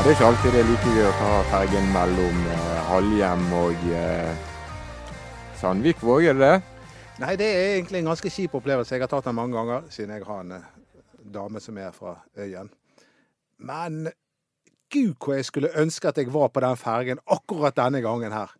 Ja, det er ikke alltid det er like gøy å ta fergen mellom eh, Halhjem og eh, Sandvik-Våg, er det det? Nei, det er egentlig en ganske kjip opplevelse. Jeg har tatt den mange ganger, siden jeg har en eh, dame som er fra øyen. Men gud hvor jeg skulle ønske at jeg var på den fergen akkurat denne gangen her.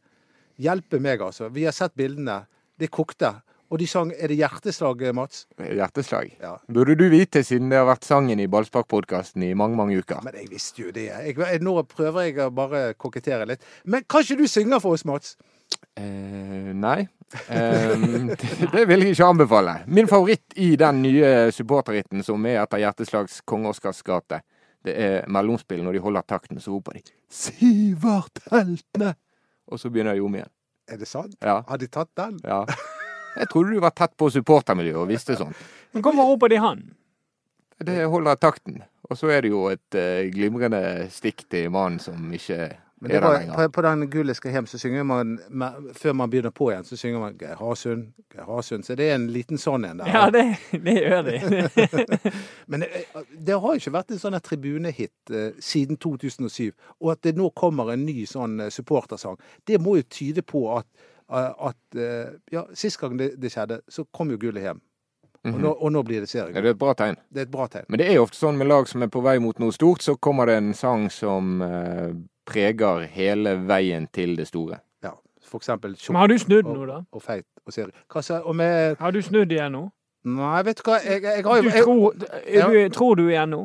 Hjelpe meg, altså. Vi har sett bildene. Det kokte. Og de sang Er det hjerteslag, Mats? Hjerteslag. Ja. Burde du vite, siden det har vært sangen i Ballspark-podkasten i mange, mange uker. Men jeg visste jo det. Jeg, jeg, nå prøver jeg å bare kokettere litt. Men kan ikke du synge for oss, Mats? Eh, nei. Eh, det, det vil jeg ikke anbefale. Min favoritt i den nye supporterritten som er etter Hjerteslags Kong Oscars gate, det er mellomspill. Når de holder takten, så roper de 'Sivert Heltene'! Og så begynner de om igjen. Er det sant? Ja. Har de tatt den? Ja. Jeg trodde du var tett på supportermiljøet og visste sånt. Men hvorfor roper de han? Det holder takten. Og så er det jo et uh, glimrende stikk til mannen som ikke Men er det der lenger. på, på den Gullet skal hjem, så synger man med, Før man begynner på igjen, så synger man Geir Hasund, Geir Hasund. Så det er en liten sånn en der. Ja, det, det gjør de. Men det, det har jo ikke vært en sånn tribunehit uh, siden 2007. Og at det nå kommer en ny sånn eh, supportersang, det må jo tyde på at, eh, at eh, Ja, sist gang det, det skjedde, så kom jo gullet hjem. Og, nå, og nå blir det seriegull. Ja, det er et bra tegn. Det er et bra tegn. Men det er jo ofte sånn med lag som er på vei mot noe stort, så kommer det en sang som eh, preger hele veien til det store. Ja. For eksempel Men har du snudd og, nå, da? og Feit og serie. Hva sa Og med Har du snudd igjen nå? Nei, vet du hva, jeg, jeg har Du jo jeg, tror, du, tror du igjen nå?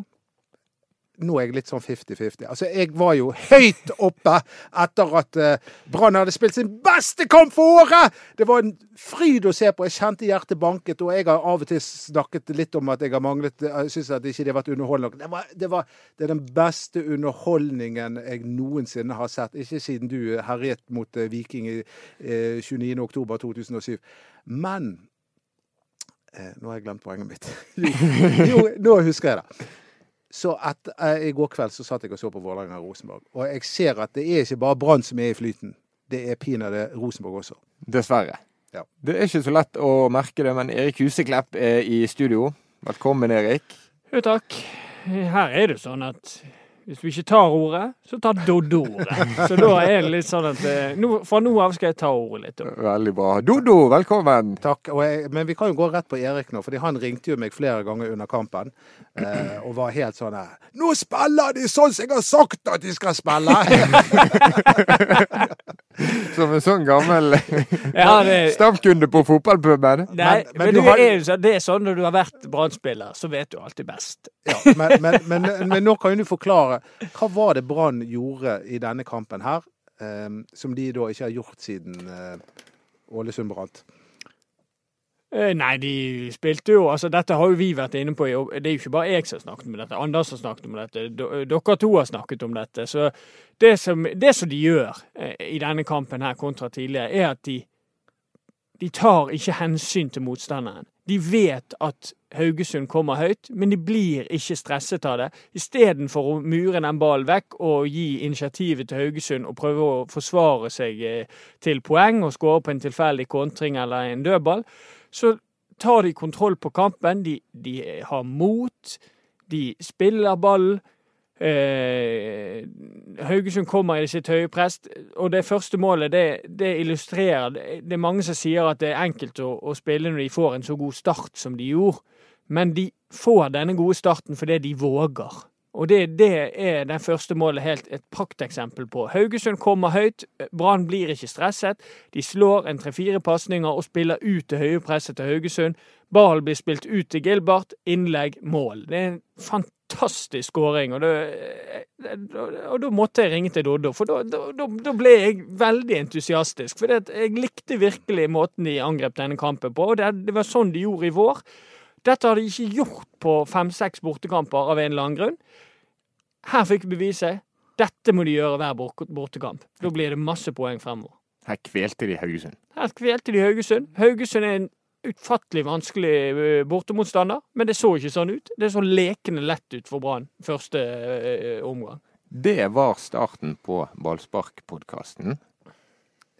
Nå er jeg litt sånn 50-50. Altså, jeg var jo høyt oppe etter at uh, Brann hadde spilt sin beste kamp for året! Det var en fryd å se på. Jeg kjente hjertet banket, og jeg har av og til snakket litt om at jeg har manglet Jeg syns at ikke det har vært underholdende nok. Det, var, det, var, det er den beste underholdningen jeg noensinne har sett. Ikke siden du herjet mot Viking i eh, 29.10.2007. Men eh, Nå har jeg glemt poenget mitt. jo, jo, nå husker jeg det. Så et, eh, I går kveld så satt jeg og så på Vålerenga-Rosenborg. Og jeg ser at det er ikke bare Brann som er i flyten. Det er pinadø Rosenborg også. Dessverre. Ja. Det er ikke så lett å merke det, men Erik Huseklepp er i studio. Velkommen, Erik. Jo, takk. Her er det sånn at hvis du ikke tar ordet, så tar Doddo ordet. Så da er det litt sånn at eh, nå, fra nå av skal jeg ta ordet litt. Veldig bra. Dodo, velkommen. Takk. Og jeg, men vi kan jo gå rett på Erik nå, fordi han ringte jo meg flere ganger under kampen. Eh, og var helt sånn her Nå spiller de sånn som jeg har sagt at de skal spille! Som en sånn gammel Ja, det, stamkunde på fotballpuben. nei, Men- men men, du har- er, sånn- det er sånn når du har vært Brann-spiller, så vet du alltid best. ja, men, men, men, men nå kan jo du forklare. Hva var det Brann gjorde i denne kampen her, eh, som de da ikke har gjort siden eh, Ålesund brant? Eh, Nei, de spilte jo altså Dette har jo vi vært inne på. Det er jo ikke bare jeg som har snakket om dette. Anders har snakket om dette. Dere to har snakket om dette. Så det som, det som de gjør eh, i denne kampen her kontra tidligere, er at de, de tar ikke hensyn til motstanderen. De vet at Haugesund kommer høyt, men de blir ikke stresset av det. Istedenfor å mure den ballen vekk og gi initiativet til Haugesund og prøve å forsvare seg eh, til poeng og skåre på en tilfeldig kontring eller en dødball, så tar de kontroll på kampen. De, de har mot. De spiller ballen. Eh, Haugesund kommer i sitt høye prest, og det første målet det, det illustrerer Det er mange som sier at det er enkelt å, å spille når de får en så god start som de gjorde, men de får denne gode starten fordi de våger. Og det, det er det første målet helt et prakteksempel på. Haugesund kommer høyt, Brann blir ikke stresset. De slår en tre-fire pasninger og spiller ut det høye presset til Haugesund. Ballen blir spilt ut til Gilbert, innlegg, mål. Det er en fantastisk skåring. Og, og da måtte jeg ringe til Doddo, for da, da ble jeg veldig entusiastisk. For jeg likte virkelig måten de angrep denne kampen på. og Det, det var sånn de gjorde i vår. Dette har de ikke gjort på fem-seks bortekamper av en eller annen grunn. Her fikk vi beviset. Dette må de gjøre hver bortekamp. Da blir det masse poeng fremover. Her kvelte de Haugesund. Her kvelte de Haugesund. Haugesund er en utfattelig vanskelig eh, bortemotstander, men det så ikke sånn ut. Det så lekende lett ut for Brann første eh, omgang. Det var starten på Ballspark-podkasten.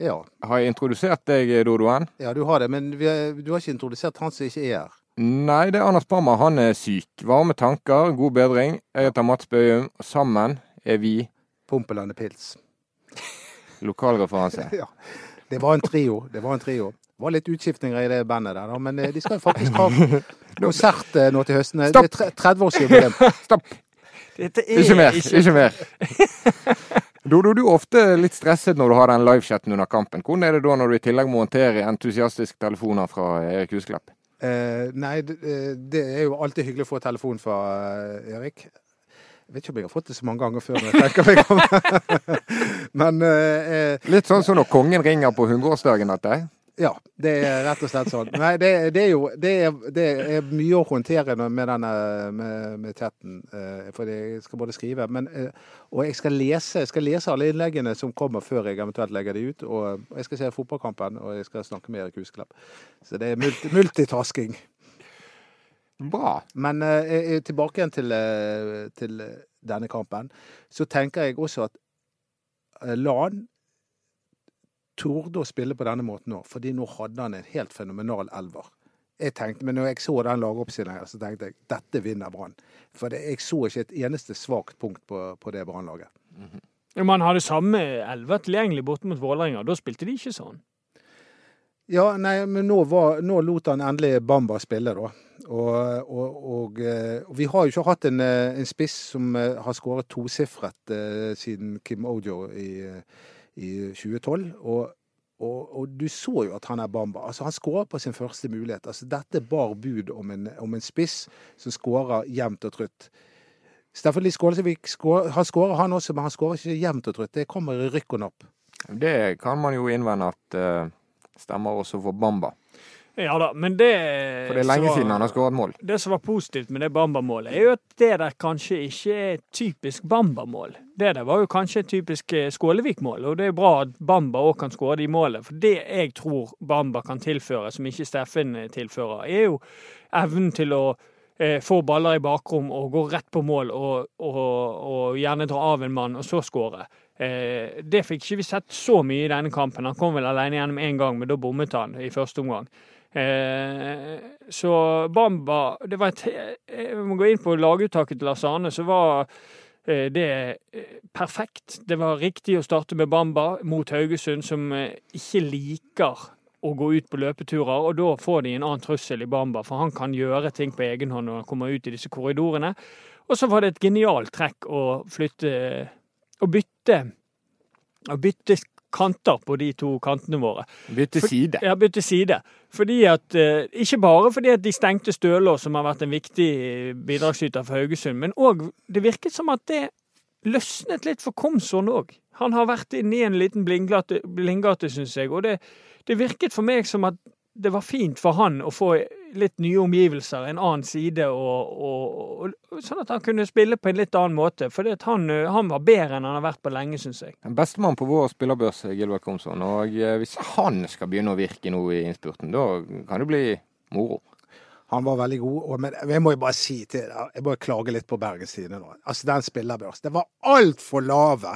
Ja. Har jeg introdusert deg, Dodoen? ja, du har det, men vi er, du har ikke introdusert han som ikke er her. Nei, det er Anders Bammer. Han er syk. Varme tanker, god bedring. Jeg heter Mats Bøhum. Sammen er vi Pumpelande Pils. lokalreferanse. Ja. Det var en trio. Det var en trio. Det var litt utskiftninger i det bandet der, da, men eh, de skal faktisk ha konsert eh, nå til høsten. Det Stopp! er 30-årsjubileum. Stopp! Dette er Ikke mer. Ikke mer. Dodo, du er ofte litt stresset når du har den livechatten under kampen. Hvordan er det da når du i tillegg må håndtere entusiastiske telefoner fra Erik Husklepp? Eh, nei, det, eh, det er jo alltid hyggelig å få telefon fra eh, Erik. Jeg vet ikke om jeg har fått det så mange ganger før. når jeg tenker meg om. Men uh, Litt sånn som når kongen ringer på 100-årsdagen dette. Ja, det er rett og slett sånn. Nei, det, det er jo det er, det er mye å håndtere med denne med, med chatten. Eh, for jeg skal både skrive men, eh, Og jeg skal lese jeg skal lese alle innleggene som kommer før jeg eventuelt legger de ut. Og, jeg skal se fotballkampen, og jeg skal snakke med Erik Husklepp. Så det er multi, multitasking. Bra. Men eh, tilbake igjen til, til denne kampen. Så tenker jeg også at Lan torde å spille på denne måten nå, fordi nå hadde han en helt fenomenal elver. Jeg tenkte, men når jeg så den lagoppstillingen, her, så tenkte jeg dette vinner Brann. For det, jeg så ikke et eneste svakt punkt på, på det Brannlaget. Man hadde samme elver tilgjengelig borte mot Vålerenga. Da spilte de ikke sånn. Ja, nei, men nå, var, nå lot han endelig Bamba spille, da. Og, og, og, eh, og vi har jo ikke hatt en, eh, en spiss som eh, har skåret tosifret eh, siden Kim Ojo i, eh, i 2012. Og, og, og du så jo at han er Bamba. Altså, han skårer på sin første mulighet. Altså, dette bar bud om en, om en spiss som skårer jevnt og trutt. Steffen Lie Skålesvik skår- han skårer han også, men han skårer ikke jevnt og trutt. Det kommer i rykk og napp. Det kan man jo innvende at uh, stemmer også for Bamba. Ja da, men det For det er lenge var- siden han har skåret mål. Det som var positivt med det Bamba-målet, er jo at det der kanskje ikke er et typisk Bamba-mål. Det der var jo kanskje et typisk eh, Skålevik-mål, og det er bra at Bamba òg kan skåre de målene. For det jeg tror Bamba kan tilføre, som ikke Steffen eh, tilfører, er jo evnen til å eh, få baller i bakrom og gå rett på mål og, og, og gjerne dra av en mann, og så skåre. Eh, det fikk ikke vi sett så mye i denne kampen. Han kom vel alene gjennom én gang, men da bommet han i første omgang. Eh, så Bamba det var et, Jeg må gå inn på laguttaket til Lars Arne, så var eh, det eh, perfekt. Det var riktig å starte med Bamba mot Haugesund, som eh, ikke liker å gå ut på løpeturer, og da får de en annen trussel i Bamba, for han kan gjøre ting på egen hånd når han kommer ut i disse korridorene. Og så var det et genialt trekk å flytte Å bytte Å bytte kanter på de to kantene våre. Bytte For- Ja, bytte side. Fordi at, eh, ikke bare fordi at de stengte Stølås, som har vært en viktig bidragsyter for Haugesund, men òg det virket som at det løsnet litt for Komsson òg. Han har vært inne i en liten blindgate, blindgate syns jeg. Og det, det virket for meg som at det var fint for han å få litt nye omgivelser, en annen side, og, og, og, sånn at han kunne spille på en litt annen måte. For han, eh, han var bedre enn han har vært på lenge, syns jeg. Bestemann på vår spillerbørs, Gilbert Komsson. Og eh, hvis han skal begynne å virke nå i innspurten, da kan det bli moro. Han var veldig god, og, men jeg må jo bare si til deg, jeg må klage litt på Bergens Tidende nå. Altså, den spillerbørsen. det var altfor lave.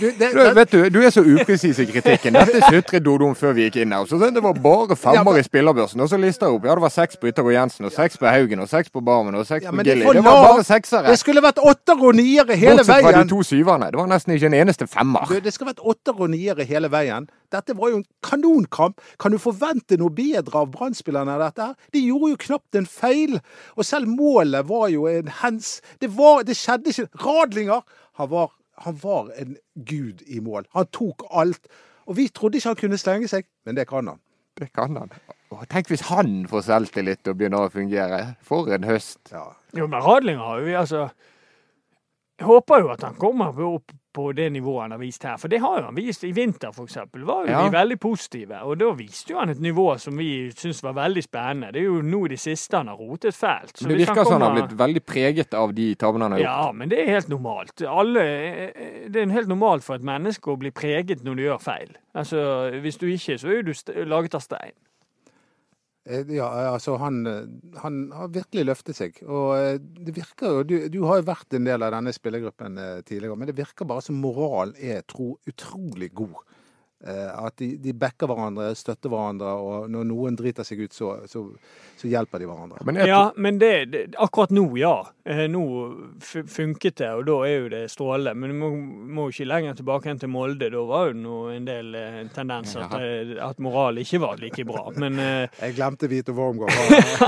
Du, det, Du, vet du, du er så upresis i kritikken. Dette sutret Dodo om før vi gikk inn her. Så det var bare femmer i spillerbørsen. Og så lista jeg opp. Ja, det var seks på Yttergård Jensen, og seks på Haugen, og seks på Barmen, og seks Ja, på Gilly. Det var bare seksere. det skulle vært åtter og niere hele Bortsett fra de to syverne. Det var nesten ikke en eneste femmer. Det skulle vært åtter og niere hele veien. Dette var jo en kanonkamp. Kan du forvente noe bedre av Brann-spillerne av dette? her? De gjorde jo knapt en feil. Og selv målet var jo en hens... Det, var, det skjedde ikke Radlinger! Han var, han var en gud i mål. Han tok alt. Og vi trodde ikke han kunne slenge seg, men det kan han. Det kan han. Å, tenk hvis han får selvtillit og begynner å fungere. For en høst. Ja. Jo, men Radlinger har jo vi altså Jeg håper jo at han kommer opp på det nivået han har vist her. For det har jo han vist i vinter, f.eks. Var jo Ja. vi veldig positive. Og da viste jo han et nivå som vi syns var veldig spennende. Det er jo nå i det siste han har rotet fælt. Så Det virker som han har blitt veldig preget av de tabbene han har gjort. Ja, men det er helt normalt. Alle, det er helt normalt for et menneske å bli preget når du gjør feil. Altså, Hvis du ikke, så er du laget av stein. Eh, Ja, altså han, eh, han har virkelig løftet seg. Og eh, det virker jo Du, du har jo vært en del av denne spillergruppen tidligere, men det virker bare som moralen er tro, utrolig god. Eh, At de, de backer hverandre, støtter hverandre, og når noen driter seg ut, så, så, så hjelper de hverandre. Men Ja, men det, det akkurat nå, ja. Eh, Nå funket det, og da er jo det strålende. Men du må, må jo ikke lenger tilbake enn til Molde. Da var jo en del eh, tendenser til at moral ikke var like bra. Men eh, Jeg glemte Vito Wormgård.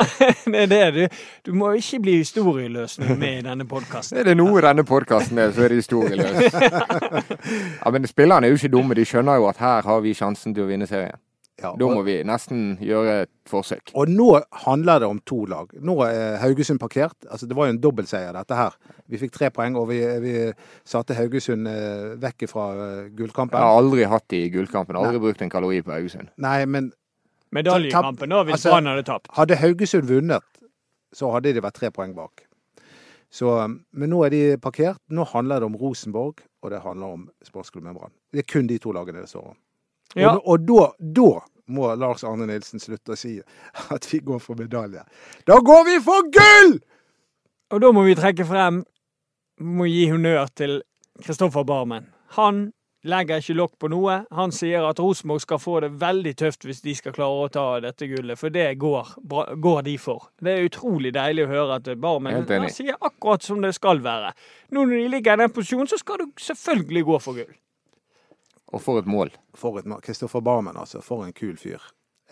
det er det. Du, du må ikke bli historieløs med i denne podkasten. er det noe i denne podkasten er, så er det historieløs. ja, men spillerne er jo ikke dumme. De skjønner jo at her har vi sjansen til å vinne serien. Ja, Da må vi nesten gjøre et forsøk. og nå handler det om to lag. Nå er Haugesund parkert. Altså, det var jo en dobbeltseier, dette her. Vi fikk tre poeng, og vi, vi satte Haugesund eh, vekk fra eh, gullkampen. Jeg har aldri hatt de i gullkampen. Aldri brukt en kalori på Haugesund. Nei, men Medaljekampen da, hvis Altså- Brann hadde tapt. Hadde Haugesund vunnet, så hadde de vært tre poeng bak. Så, um, men nå er de parkert. Nå handler det om Rosenborg, og det handler om sportsklubben Brann. Det er kun de to lagene det står om. Ja. Og, og da, da må Lars Arne Nilsen slutte å si at vi går for medalje. Da går vi for gull! Og da må vi trekke frem Må gi honnør til Kristoffer Barmen. Han legger ikke lokk på noe. Han sier at Rosenborg skal få det veldig tøft hvis de skal klare å ta dette gullet, for det går, går de for. Det er utrolig deilig å høre at Barmen sier akkurat som det skal være. Nå når de ligger i den posisjonen, så skal du selvfølgelig gå for gull. Og for et mål. For et Kristoffer Barmen, altså. For en kul fyr.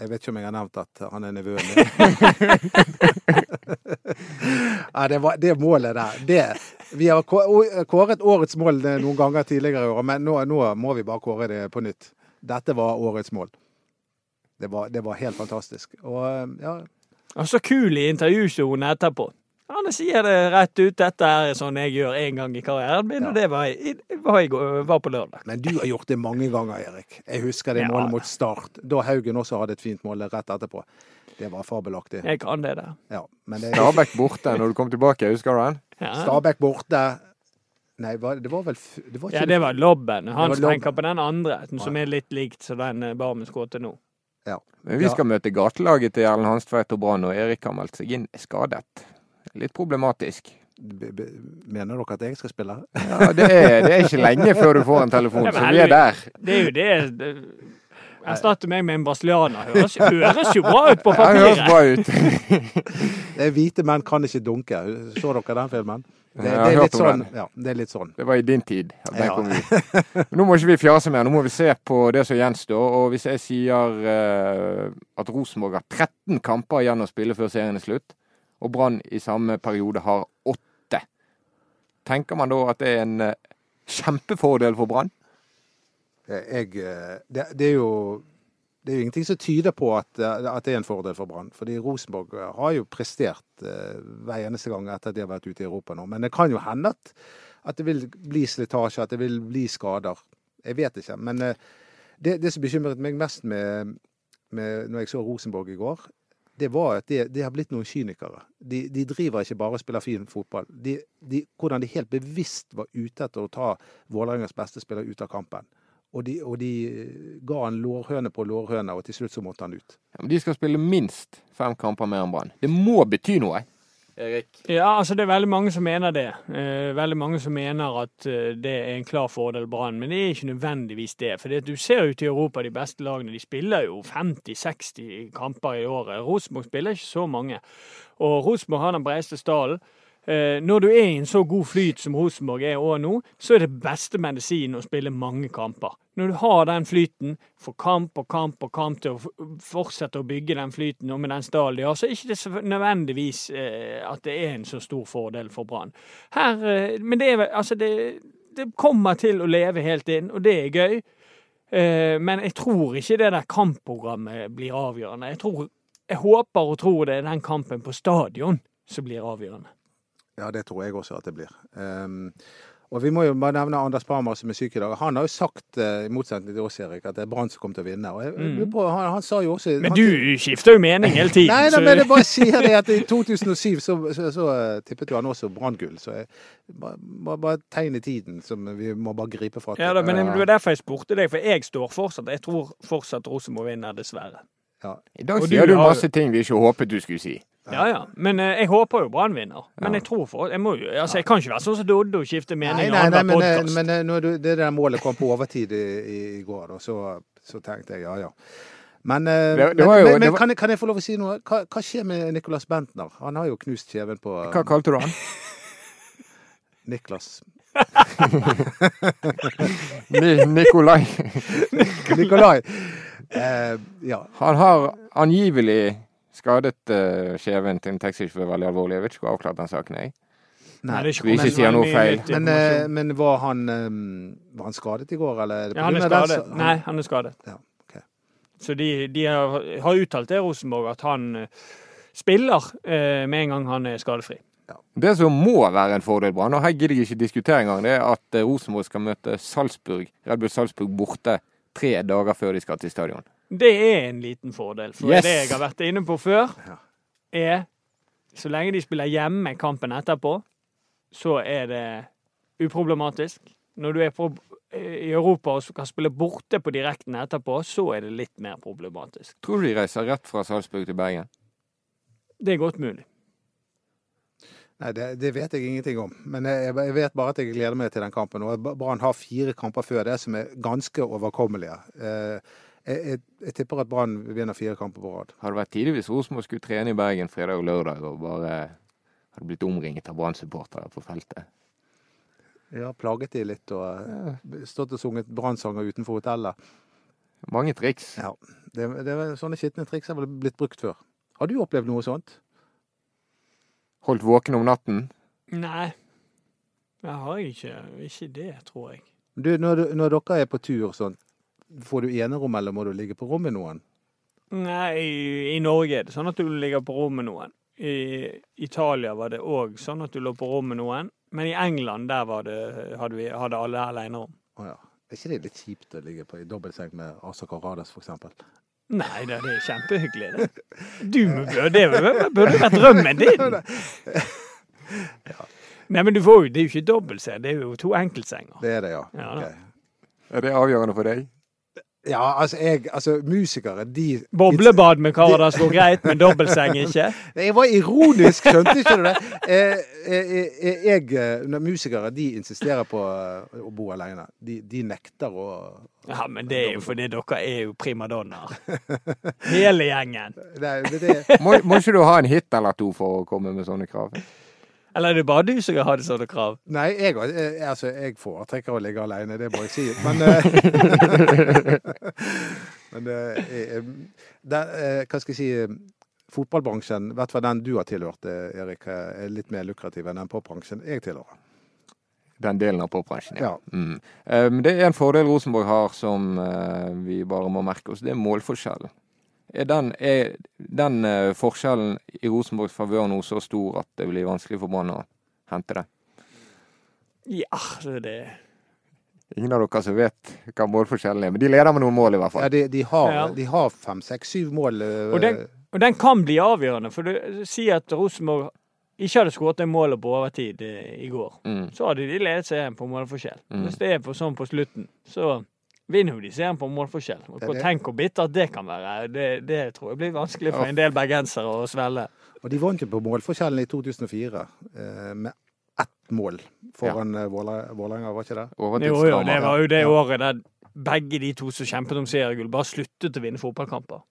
Jeg vet ikke om jeg har nevnt at han er nevøen min. ja, det, var, det målet der det, Vi har kåret årets mål noen ganger tidligere i år, men nå, nå må vi bare kåre det på nytt. Dette var årets mål. Det var, det var helt fantastisk. Og ja, Og så kul i intervjusonen etterpå. Han sier det rett ut. Dette er sånn jeg gjør én gang i karrieren min, og det var, var, var på lørdag. Men du har gjort det mange ganger, Erik. Jeg husker det Ja. målet mot Start. Da Haugen også hadde et fint mål rett etterpå. Det var fabelaktig. Jeg kan det der. Ja, det, Stabæk borte når du kom tilbake, husker du den? Ja. Stabæk borte. Nei, det var vel det var ikke, Ja, det var lobben. Han tenker på den andre, som er litt likt som den Barmen skåret nå. Ja. Men vi Ja. skal møte gatelaget til Erlend Hanstveit og Brann, og Erik har meldt seg inn skadet. Litt problematisk. B- b- Mener dere at jeg skal spille? Ja, det er, det er ikke lenge før du får en telefon, Ja, så vi er der. Det er jo det, det Erstatte meg med en brasilianer. Høres, høres jo bra ut på Ja, det høres bra ut. Det er Hvite menn kan ikke dunke. Så dere den filmen? Det, det, er, litt sånn, ja, det er litt sånn. Det var i din tid at den Ja. kom ut. Nå må ikke vi fjase mer, nå må vi se på det som gjenstår. Og hvis jeg sier uh, at Rosenborg har 13 kamper igjen å spille før serien er slutt, og Brann i samme periode har åtte, tenker man da at det er en eh, kjempefordel for Brann? Jeg, eh, det, det, er jo, det er jo ingenting som tyder på at, eh, at det er en fordel for Brann. Fordi Rosenborg har jo prestert eh, hver eneste gang etter at de har vært ute i Europa nå. Men det kan jo hende at, at det vil bli slitasje, at det vil bli skader. Jeg vet ikke. Men eh, det, det som bekymret meg mest med, med når jeg så Rosenborg i går, det var at de, de har blitt noen kynikere. De, de driver ikke bare og spiller fin fotball. De, de, hvordan de helt bevisst var ute etter å ta Vålerengas beste spiller ut av kampen. Og de, og de ga han lårhøne på lårhøne, og til slutt så måtte han ut. Ja, men de skal spille minst fem kamper mer enn Brann. Det må bety noe. Erik? Ja, altså det er veldig mange som mener det. Eh, veldig mange som mener at eh, det er en klar fordel Brann, men det er ikke nødvendigvis det. For du ser ute i Europa, de beste lagene de spiller jo 50-60 kamper i året. Rosenborg spiller ikke så mange. Og Rosenborg har den bredeste stallen. Eh, når du er i en så god flyt som Rosenborg er òg nå, så er det beste medisin å spille mange kamper. Når du har den flyten, får kamp og kamp og kamp til å fortsette å bygge den flyten og med den stallen de har, så er det ikke nødvendigvis eh, at det er en så stor fordel for Brann. Eh, Men det, er, altså det, det kommer til å leve helt inn, og det er gøy. Men jeg tror ikke det der kampprogrammet blir avgjørende. Jeg, tror, jeg håper og tror det er den kampen på stadion som blir avgjørende. Ja, det tror jeg også at det blir. Um, Og vi må jo bare nevne Anders Parmar som er syk i dag. Han har jo sagt, eh, i motsetning til oss, Erik, at det er Brann som kommer til å vinne. Jeg, mm. han, han sa jo også Men Men han, du skifter jo mening hele tiden. Nei, da, men jeg bare sier det at i 2007 så, så, så eh, tippet jo han også Brann-gull. Så jeg, bare, bare, bare tegn i tiden som vi må bare gripe fatt i. Ja da, men det var derfor jeg spurte deg, for jeg står fortsatt Jeg tror fortsatt Rosenborg vinner, dessverre. Ja. I dag Og sier du du har- masse ting vi ikke håpet du skulle si. Ja ja. Men eh, jeg håper jo Brann vinner. Men Ja. jeg tror for Jeg må Altså, jeg kan ikke være sånn som Doddo og skifte Nei, mening nei, nei, annenhver men, eh, men eh, når du, det der målet kom på overtid i, i, i går, da, så, så tenkte jeg ja ja. Men, eh, Det- det jo- men, men var- kan, jeg, kan jeg få lov å si noe? Hva, hva skjer med Nicolas Bentner? Han har jo knust kjeven på Hva kalte du han? Niklas. Ni Nikolai. Nikolai. Eh, ja. Han har angivelig skadet uh, skjeven til en taxisjåfør veldig alvorlig. Jeg vet ikke hvor avklart den saken er. Nei, det er Vi ikke sier noe feil. Men, uh, men var, han, um, var han skadet i går, eller? Ja, han er skadet. så- Nei, han er skadet. Ja, okay. Så de, de har, har uttalt til Rosenborg at han eh, spiller uh, med en gang han er skadefri. Det som må være en fordel, Brann, og her gidder jeg ikke diskutere engang, det er at Rosenborg skal møte Salzburg, Red Bull Salzburg borte tre dager før de skal til stadion. Det er en liten fordel. For Yes. det jeg har vært inne på før, er så lenge de spiller hjemme kampen etterpå, så er det uproblematisk. Når du er på, i Europa og skal spille borte på direkten etterpå, så er det litt mer problematisk. Tror du de reiser rett fra Salzburg til Bergen? Det er godt mulig. Nei, det, det vet jeg ingenting om. Men jeg, jeg vet bare at jeg gleder meg til den kampen. Og Brann har fire kamper før det som er ganske overkommelige. Eh, jeg, jeg, jeg tipper at Brann vinner fire kamper på rad. det vært tidlig hvis Rosenborg skulle trene i Bergen fredag og lørdag og bare hadde blitt omringet av Brann-supportere på feltet. Ja, plaget de litt og eh, stått og sunget Brann-sanger utenfor hotellet. Mange triks. Ja, det, det Sånne skitne triks har vel blitt brukt før. Har du opplevd noe sånt? Holdt våken om natten. Nei, jeg har ikke, ikke det, tror jeg. Du, når, du- når dere er på tur sånn, får du enerom, eller må du ligge på rom med noen? Nei, i, i Norge er det sånn at du ligger på rom med noen. I Italia var det òg sånn at du lå på rom med noen. Men i England der var det, hadde, vi, hadde alle alenerom. Å ja. Er ikke det litt kjipt å ligge på i dobbeltseng med Asa Karadas, for eksempel? Nei, det, det er kjempehyggelig, det. Du burde, det burde vært drømmen din. Nei, men du får jo, det er jo ikke dobbeltseng, det er jo to enkeltsenger. Det er det, ja. Ja, da. Er det avgjørende for deg? Ja, altså, jeg, altså musikere, de Boblebad med Karadas går greit, men dobbeltseng ikke. Jeg var ironisk, skjønte ikke du det? Jeg, eh, eh, jeg, eh, musikere de insisterer på eh, å bo alene. De, de nekter å Ja, men det er jo fordi dere er jo primadonnaer. Hele gjengen. Nei, det, det, Må, må ikke du ha en hit eller to for å komme med sånne krav? Eller er det bare du som har sånne krav? nei, jeg, eh, altså, jeg foretrekker å ligge alene, det må jeg si. Men, eh, men eh, det, eh, hva skal jeg si Fotballbransjen, i hvert fall den du har tilhørt, Erik, er litt mer lukrativ enn den popbransjen jeg tilhører. Den delen av popbransjen, ja. Ja. Mm. Eh, det er en fordel Rosenborg har som vi bare må merke oss. Det er målforskjellen. Er den, er den eh, forskjellen i Rosenborgs favør nå så stor at det blir vanskelig for Brann å hente det? Ja, det er det Ingen av dere som vet hva målforskjellen er, men de leder med noen mål i hvert Ja, fall. de, de, har, Ja. de har fem, seks, syv mål. eh, Og den, og den kan bli avgjørende. For du sier at Rosenborg ikke hadde skåret det målet på overtid eh, i går. Mm. Så hadde de ledet seg på målforskjell. Mm. Hvis det er på sånn på slutten, så vinner jo de serien på målforskjell. Og tenk hvor bittert det kan være. Det, det tror jeg blir vanskelig for en del bergensere å svelge. Og de vant jo på målforskjellen i 2004 eh, med ett mål foran ja. Vålerenga, var ikke det? Jo, jo, det var jo det Ja. året der begge de to som kjempet om seriegull, bare sluttet å vinne fotballkamper.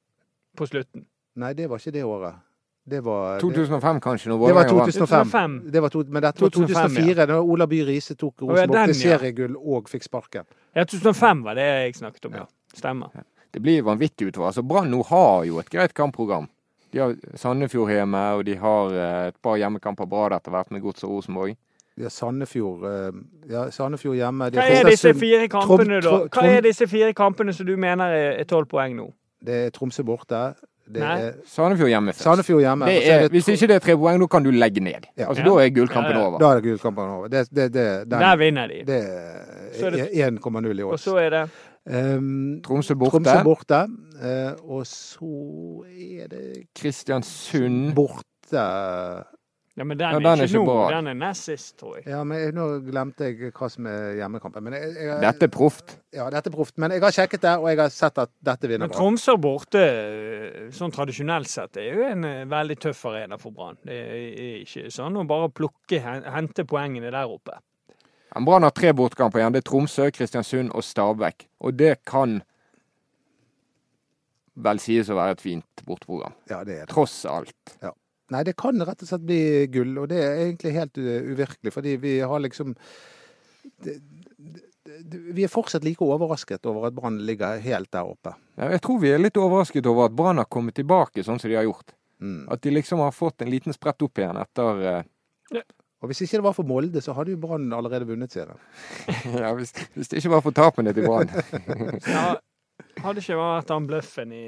På slutten. Nei, det var ikke det året. Det var, det, 2005 kanskje, når det var 2005. 2005. Det var to, men dette var 2005, 2004, da Ola By Riise tok Rosenborg den, til ja. seriegull og fikk sparken. Ja, 2005 var det jeg snakket om, ja. Stemmer. Det blir vanvittig utover. Altså, Brann nå har jo et greit kampprogram. De har Sandefjord hjemme, og de har eh, et par hjemmekamper bra etter hvert med Gods og Rosenborg. Ja, Sandefjord, eh, ja, Sandefjord hjemme. De Hva er disse fire kampene, da? Hva er disse fire kampene som du mener er tolv poeng nå? Det er Tromsø borte. Det Nei. er Sandefjord hjemme først. Sandefjord hjemme. Det er er, det hvis ikke det er tre poeng, da kan du legge ned. Ja. Altså, Ja. Da er gullkampen over. Da er det gullkampen over. Det, det, det, den, Der vinner de. det er er 1,0 i Og så er det Um, Tromsø borte. Tromsø borte. Uh, og så er det Kristiansund. borte Ja, men den, Ja, den er ikke ikke nå. bra. Den er nest sist, tror jeg. Ja, men jeg, nå glemte jeg hva som er hjemmekampen. Men jeg, jeg, Dette er proft. Ja, dette er proft. Men jeg har sjekket det, og jeg har sett at dette vinner Men. Tromsø borte, eh, sånn tradisjonelt sett, er jo en eh, veldig tøff arena for Brann. Det er ikke sånn å bare plukke, hente poengene der oppe. Brann har tre bortkamper igjen. Det er Tromsø, Kristiansund og Stabæk. Og det kan vel sies å være et fint borteprogram. Ja, det er det. Tross alt. Nei, det kan rett og slett bli gull, og det er egentlig helt uvirkelig, fordi vi har liksom det, det, det, Vi er fortsatt like overrasket over at Brann ligger helt der oppe. Ja, Jeg tror vi er litt overrasket over at Brann har kommet tilbake sånn som de har gjort. Mm. At de liksom har fått en liten sprett opp igjen etter uh... Og hvis ikke det var for Molde, så hadde jo Brann allerede vunnet serien. ja, hvis, hvis det ikke var for tapene til Brann. Ja, hadde ikke vært han bløffen i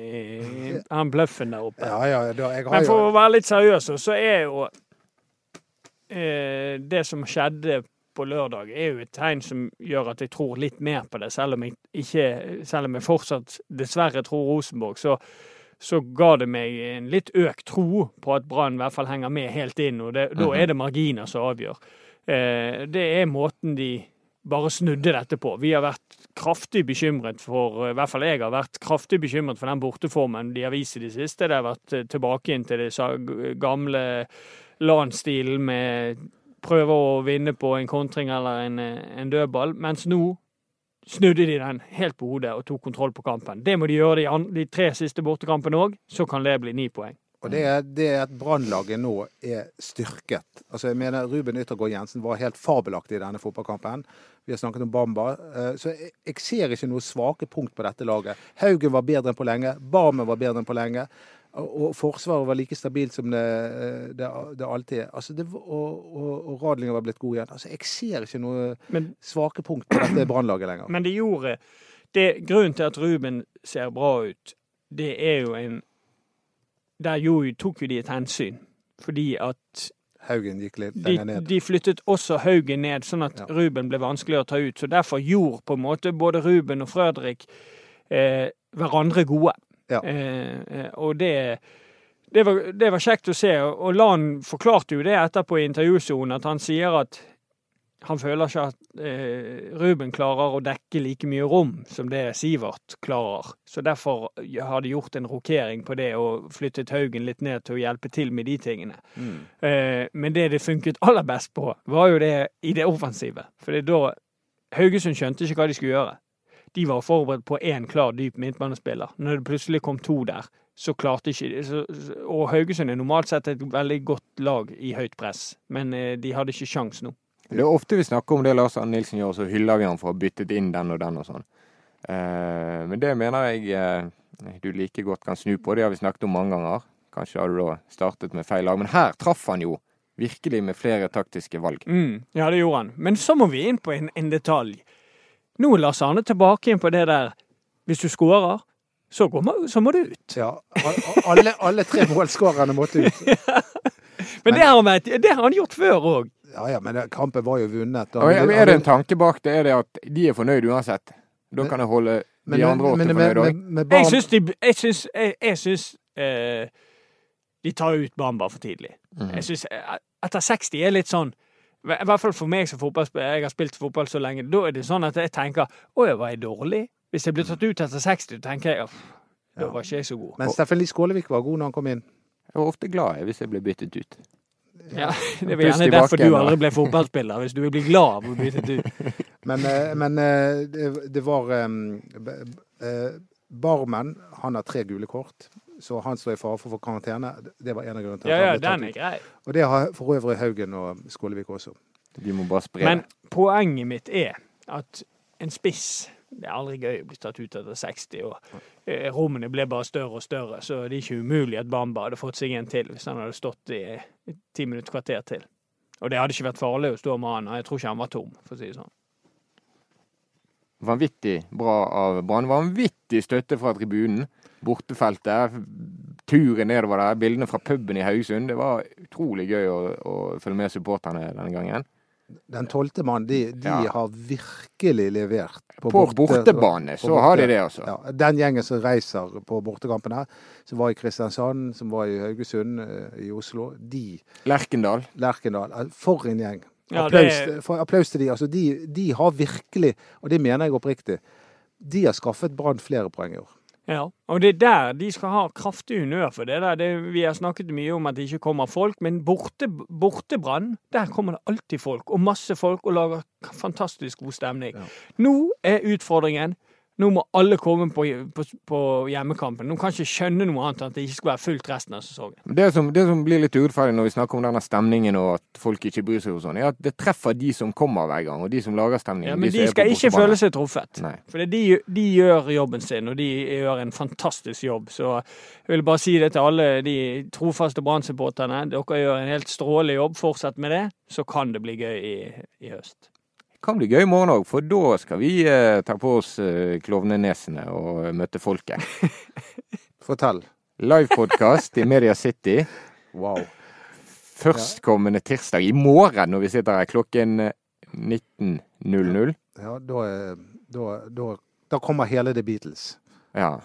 Han bløffen der oppe. Ja, ja, da, Men for jo å være litt seriøs, så er jo eh, Det som skjedde på lørdag, er jo et tegn som gjør at jeg tror litt mer på det. Selv om jeg, ikke, selv om jeg fortsatt dessverre tror Rosenborg, så, så ga det meg en litt økt tro på at Brann i hvert fall henger med helt inn. Og det, da er det marginer som avgjør. Eh, det er måten de bare snudde dette på. Vi har vært kraftig bekymret for, i hvert fall jeg har vært kraftig bekymret for den borteformen de har vist i det siste. Det har vært eh, tilbake inn til det gamle LAN-stilen med prøve å vinne på en kontring eller en, eh, en dødball, mens nå snudde de den helt på hodet og tok kontroll på kampen. Det må de gjøre de, an- de tre siste bortekampene òg, så kan det bli ni poeng. Og det er, det er at Brannlaget nå er styrket. Altså jeg mener Ruben Yttergård Jensen var helt fabelaktig i denne fotballkampen. Vi har snakket om Bamba. eh, Så jeg, ser ikke noe svake punkt på dette laget. Haugen var bedre enn på lenge. Barmen var bedre enn på lenge. Og, Forsvaret var like stabilt som det, eh, det, det alltid er. Altså det, og, og, og Radlinger var blitt god igjen. Altså Jeg ser ikke noe Men, svake punkt på dette Brannlaget lenger. men det gjorde det, Grunnen til at Ruben ser bra ut, det er jo en Der jo, tok jo de et hensyn. Fordi at Haugen gikk litt de, lenger ned. de flyttet også Haugen ned, sånn at Ja. Ruben ble vanskelig å ta ut. Så derfor gjorde på en måte både Ruben og Fredrik eh, hverandre gode. Ja. Eh, eh, og det, det, var, det var kjekt å se. Og Lan forklarte jo det etterpå i intervjusonen, at han sier at han føler ikke at eh, Ruben klarer å dekke like mye rom som det Sivert klarer. Så derfor har de gjort en rokering på det og flyttet Haugen litt ned til å hjelpe til med de tingene. Mm. Eh, men det det funket aller best på, var jo det i det offensive. For det da Haugesund skjønte ikke hva de skulle gjøre. De var forberedt på én klar, dyp midtbanespiller. Når det plutselig kom to der, så klarte ikke så- Og Haugesund er normalt sett et veldig godt lag i høyt press, men eh, de hadde ikke sjans nå. Det er ofte vi snakker om det Lars Arne Nilsen gjør, så hyller vi han for å ha byttet inn den og den og sånn. Eh, men det mener jeg eh, du like godt kan snu på. Det har vi snakket om mange ganger. Kanskje har du da startet med feil lag. Men her traff han jo virkelig med flere taktiske valg. Mm, ja, det gjorde han. Men så må vi inn på en, en detalj. Nå er Lars Arne tilbake inn på det der Hvis du skårer, så, går man- så må du ut. Ja, alle, alle tre målskårerne måtte ut. Men det har han, vært- det har han gjort før òg. Ja ja, men kampen var jo vunnet. Og er er det en tanke bak det? Er det at de er fornøyd uansett? Da kan jeg holde de andre åtte fornøyd òg. Jeg syns de Jeg syns, jeg, jeg syns eh, de tar ut Bamba for tidlig. Mm. Jeg syns eh, etter 60 er litt sånn I hvert fall for meg som fotballspiller, jeg har spilt fotball så lenge, da er det sånn at jeg tenker Å, jeg var jeg dårlig? Hvis jeg blir tatt ut etter 60, tenker jeg «Uff, da Ja. var ikke jeg så god. Men Steffen Lie Skålevik var god når han kom inn. Jeg var ofte glad hvis jeg ble byttet ut. Ja, det er gjerne derfor du aldri ble fotballspiller, hvis du vil bli glad av å bytte du. Men, eh, men eh, det, det var eh, Barmen han har tre gule kort, så han står i fare for å få karantene. Det var en av grunnene til at ja, han ble tatt den er ut. Og det har for øvrig Haugen og Skålevik også. De må bare spre Men poenget mitt er at en spiss Det er aldri gøy å bli tatt ut etter 60, og eh, rommene ble bare større og større, så det er ikke umulig at Bamba hadde fått seg en til hvis han hadde stått i i ti minutter kvarter til. Og det hadde ikke vært farlig å stå med han, og jeg tror ikke han var tom, for å si det sånn. Vanvittig bra av Brann. Vanvittig støtte fra tribunen. Bortefeltet. turen nedover der, bildene fra puben i Haugesund. Det var utrolig gøy å, å følge med supporterne denne gangen. Den tolvte mann, de, de Ja. har virkelig levert. På, bortebane så på har de det, altså. Ja, den gjengen som reiser på bortekampene, som var i Kristiansand, som var i Haugesund, eh, i Oslo, de Lerkendal. Lerkendal. For en gjeng. Ja, applaus, det- for, applaus til de. Altså, de. De har virkelig, og det mener jeg oppriktig, de har skaffet Brann flere poeng i år. Ja, og det er der de skal ha kraftig honnør for det. der. Det, vi har snakket mye om at det ikke kommer folk, men borte, bortebrann, der kommer det alltid folk. Og masse folk, og lager fantastisk god stemning. Ja. Nå er utfordringen nå må alle komme på, på, på hjemmekampen. Nå kan ikke skjønne noe annet enn at det ikke skal være fullt resten av sesongen. Det som, det som blir litt urettferdig når vi snakker om denne stemningen og at folk ikke bryr seg, og sånn, er at det treffer de som kommer hver gang, og de som lager stemningen. Ja, men de, de skal ikke føle seg truffet. Nei. For de, de gjør jobben sin, og de gjør en fantastisk jobb. Så jeg vil bare si det til alle de trofaste Brann-supporterne. Dere gjør en helt strålende jobb. Fortsett med det, så kan det bli gøy i, i høst. Kan bli gøy i morgen òg, for da skal vi eh, ta på oss eh, klovnenesene og eh, møte folket. Fortell. Livepodkast i Media City Wow. førstkommende tirsdag. I morgen når vi sitter her klokken eh, 19.00. Ja, da, er- da, da, da kommer hele The Beatles. Ja.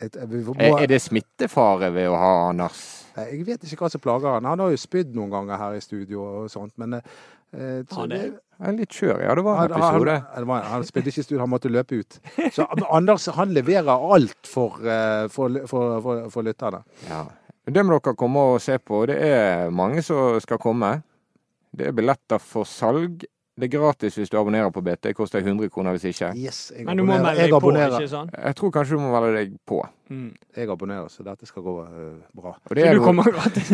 Et, vi må, Er, er det smittefare ved å ha Anders? Jeg vet ikke hva som plager han. Han har jo spydd noen ganger her i studio og sånt, men eh, Han er- det- er litt skjør, ja. Det var en han, han, episode. det var- han spilte ikke i studio, han måtte løpe ut. Så Anders han leverer alt for, eh, for, for, for, for lytterne. Ja. Det må dere komme og se på. Det er mange som skal komme. Det er billetter for salg. Det er gratis hvis du abonnerer på BT. Det koster 100 kroner hvis ikke. Yes, jeg Men du må melde deg på, ikke sant? Jeg tror kanskje du må velge deg på. Mm. Jeg abonnerer, så dette skal gå uh, bra. Så du noe- kommer gratis.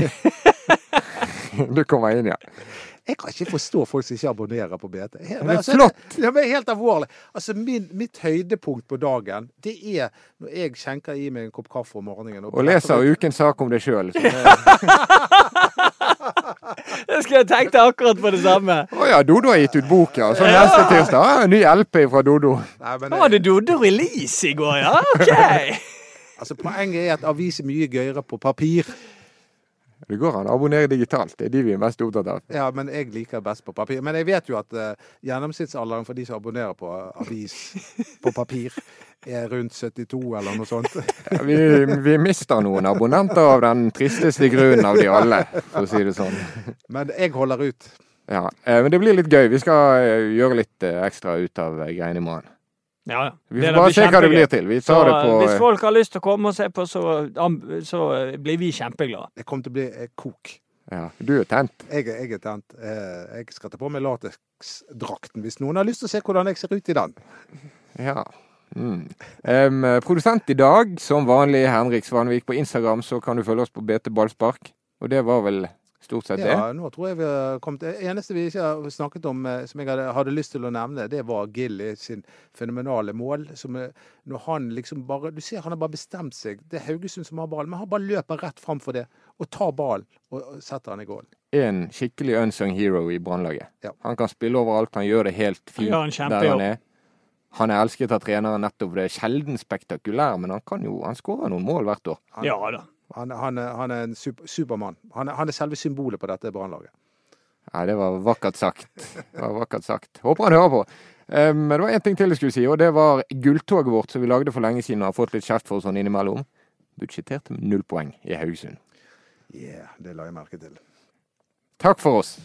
du kommer inn, ja. Jeg kan ikke forstå folk som ikke abonnerer på BT. Helt, Men det altså, flott. Ja, men helt alvorlig. Altså, min, mitt høydepunkt på dagen, det er når jeg skjenker i meg en kopp kaffe om morgenen. Og leser ukens sak om deg sjøl. Jeg skulle tenkt akkurat på det samme. Å ja, Dodo har gitt ut bok, ja. Så neste tirsdag en ny LP fra Dodo. Nei, men, Da hadde Dodo release i går, ja? OK! altså, poenget er at avis er mye gøyere på papir. Det går an å abonnere digitalt. Det er de vi er mest opptatt av. Ja, men jeg liker best på papir. Men jeg vet jo at uh, gjennomsnittsalderen for de som abonnerer på avis på papir, er rundt 72 eller noe sånt. Ja, Vi, vi mister noen abonnenter av den tristeste grunnen av de alle, for å si det sånn. Men jeg holder ut. Ja, eh, Men det blir litt gøy. Vi skal eh, gjøre litt ekstra ut av greiene i morgen. Ja, ja. Vi får bare se hva det blir til. Vi Så det på hvis eh, folk har lyst til å komme og se på, så, så blir vi kjempeglade. Det kommer til å bli eh, kok. ja, Du er tent. Jeg, jeg er tent. Eh, Jeg skal ta på meg lateksdrakten hvis noen har lyst til å se hvordan jeg ser ut i den. Ja. Mm. Um, produsent i dag, som vanlig, Henrik Svanvik. På Instagram så kan du følge oss på BT Ballspark. Og det var vel stort sett det. Ja, nå tror jeg vi har kommet Det eneste vi ikke har snakket om eh, som jeg hadde, lyst til å nevne, det var Gilly sin fenomenale mål. Som eh, når han liksom bare Du ser han har bare bestemt seg. Det er Haugesund som har ballen, men han bare løper rett fram for det. Og tar ballen og setter han i gål. En skikkelig unsung hero i Brannlaget. Ja. Han kan spille overalt, han gjør det helt fint Han der han er. Han er elsket av treneren nettopp det. er Sjelden spektakulær, men han kan jo, han skårer noen mål hvert år. Han, Ja da. Han, han, han er en super, supermann. Han, han er selve symbolet på dette brannlaget. Ja, det var vakkert sagt. Det var vakkert sagt. Håper han hører på. Men det var én ting til jeg skulle si, og det var gulltoget vårt som vi lagde for lenge siden og har fått litt kjeft for sånn innimellom. Budsjetterte med null poeng i Haugesund. Yeah, det la jeg merke til. Takk for oss.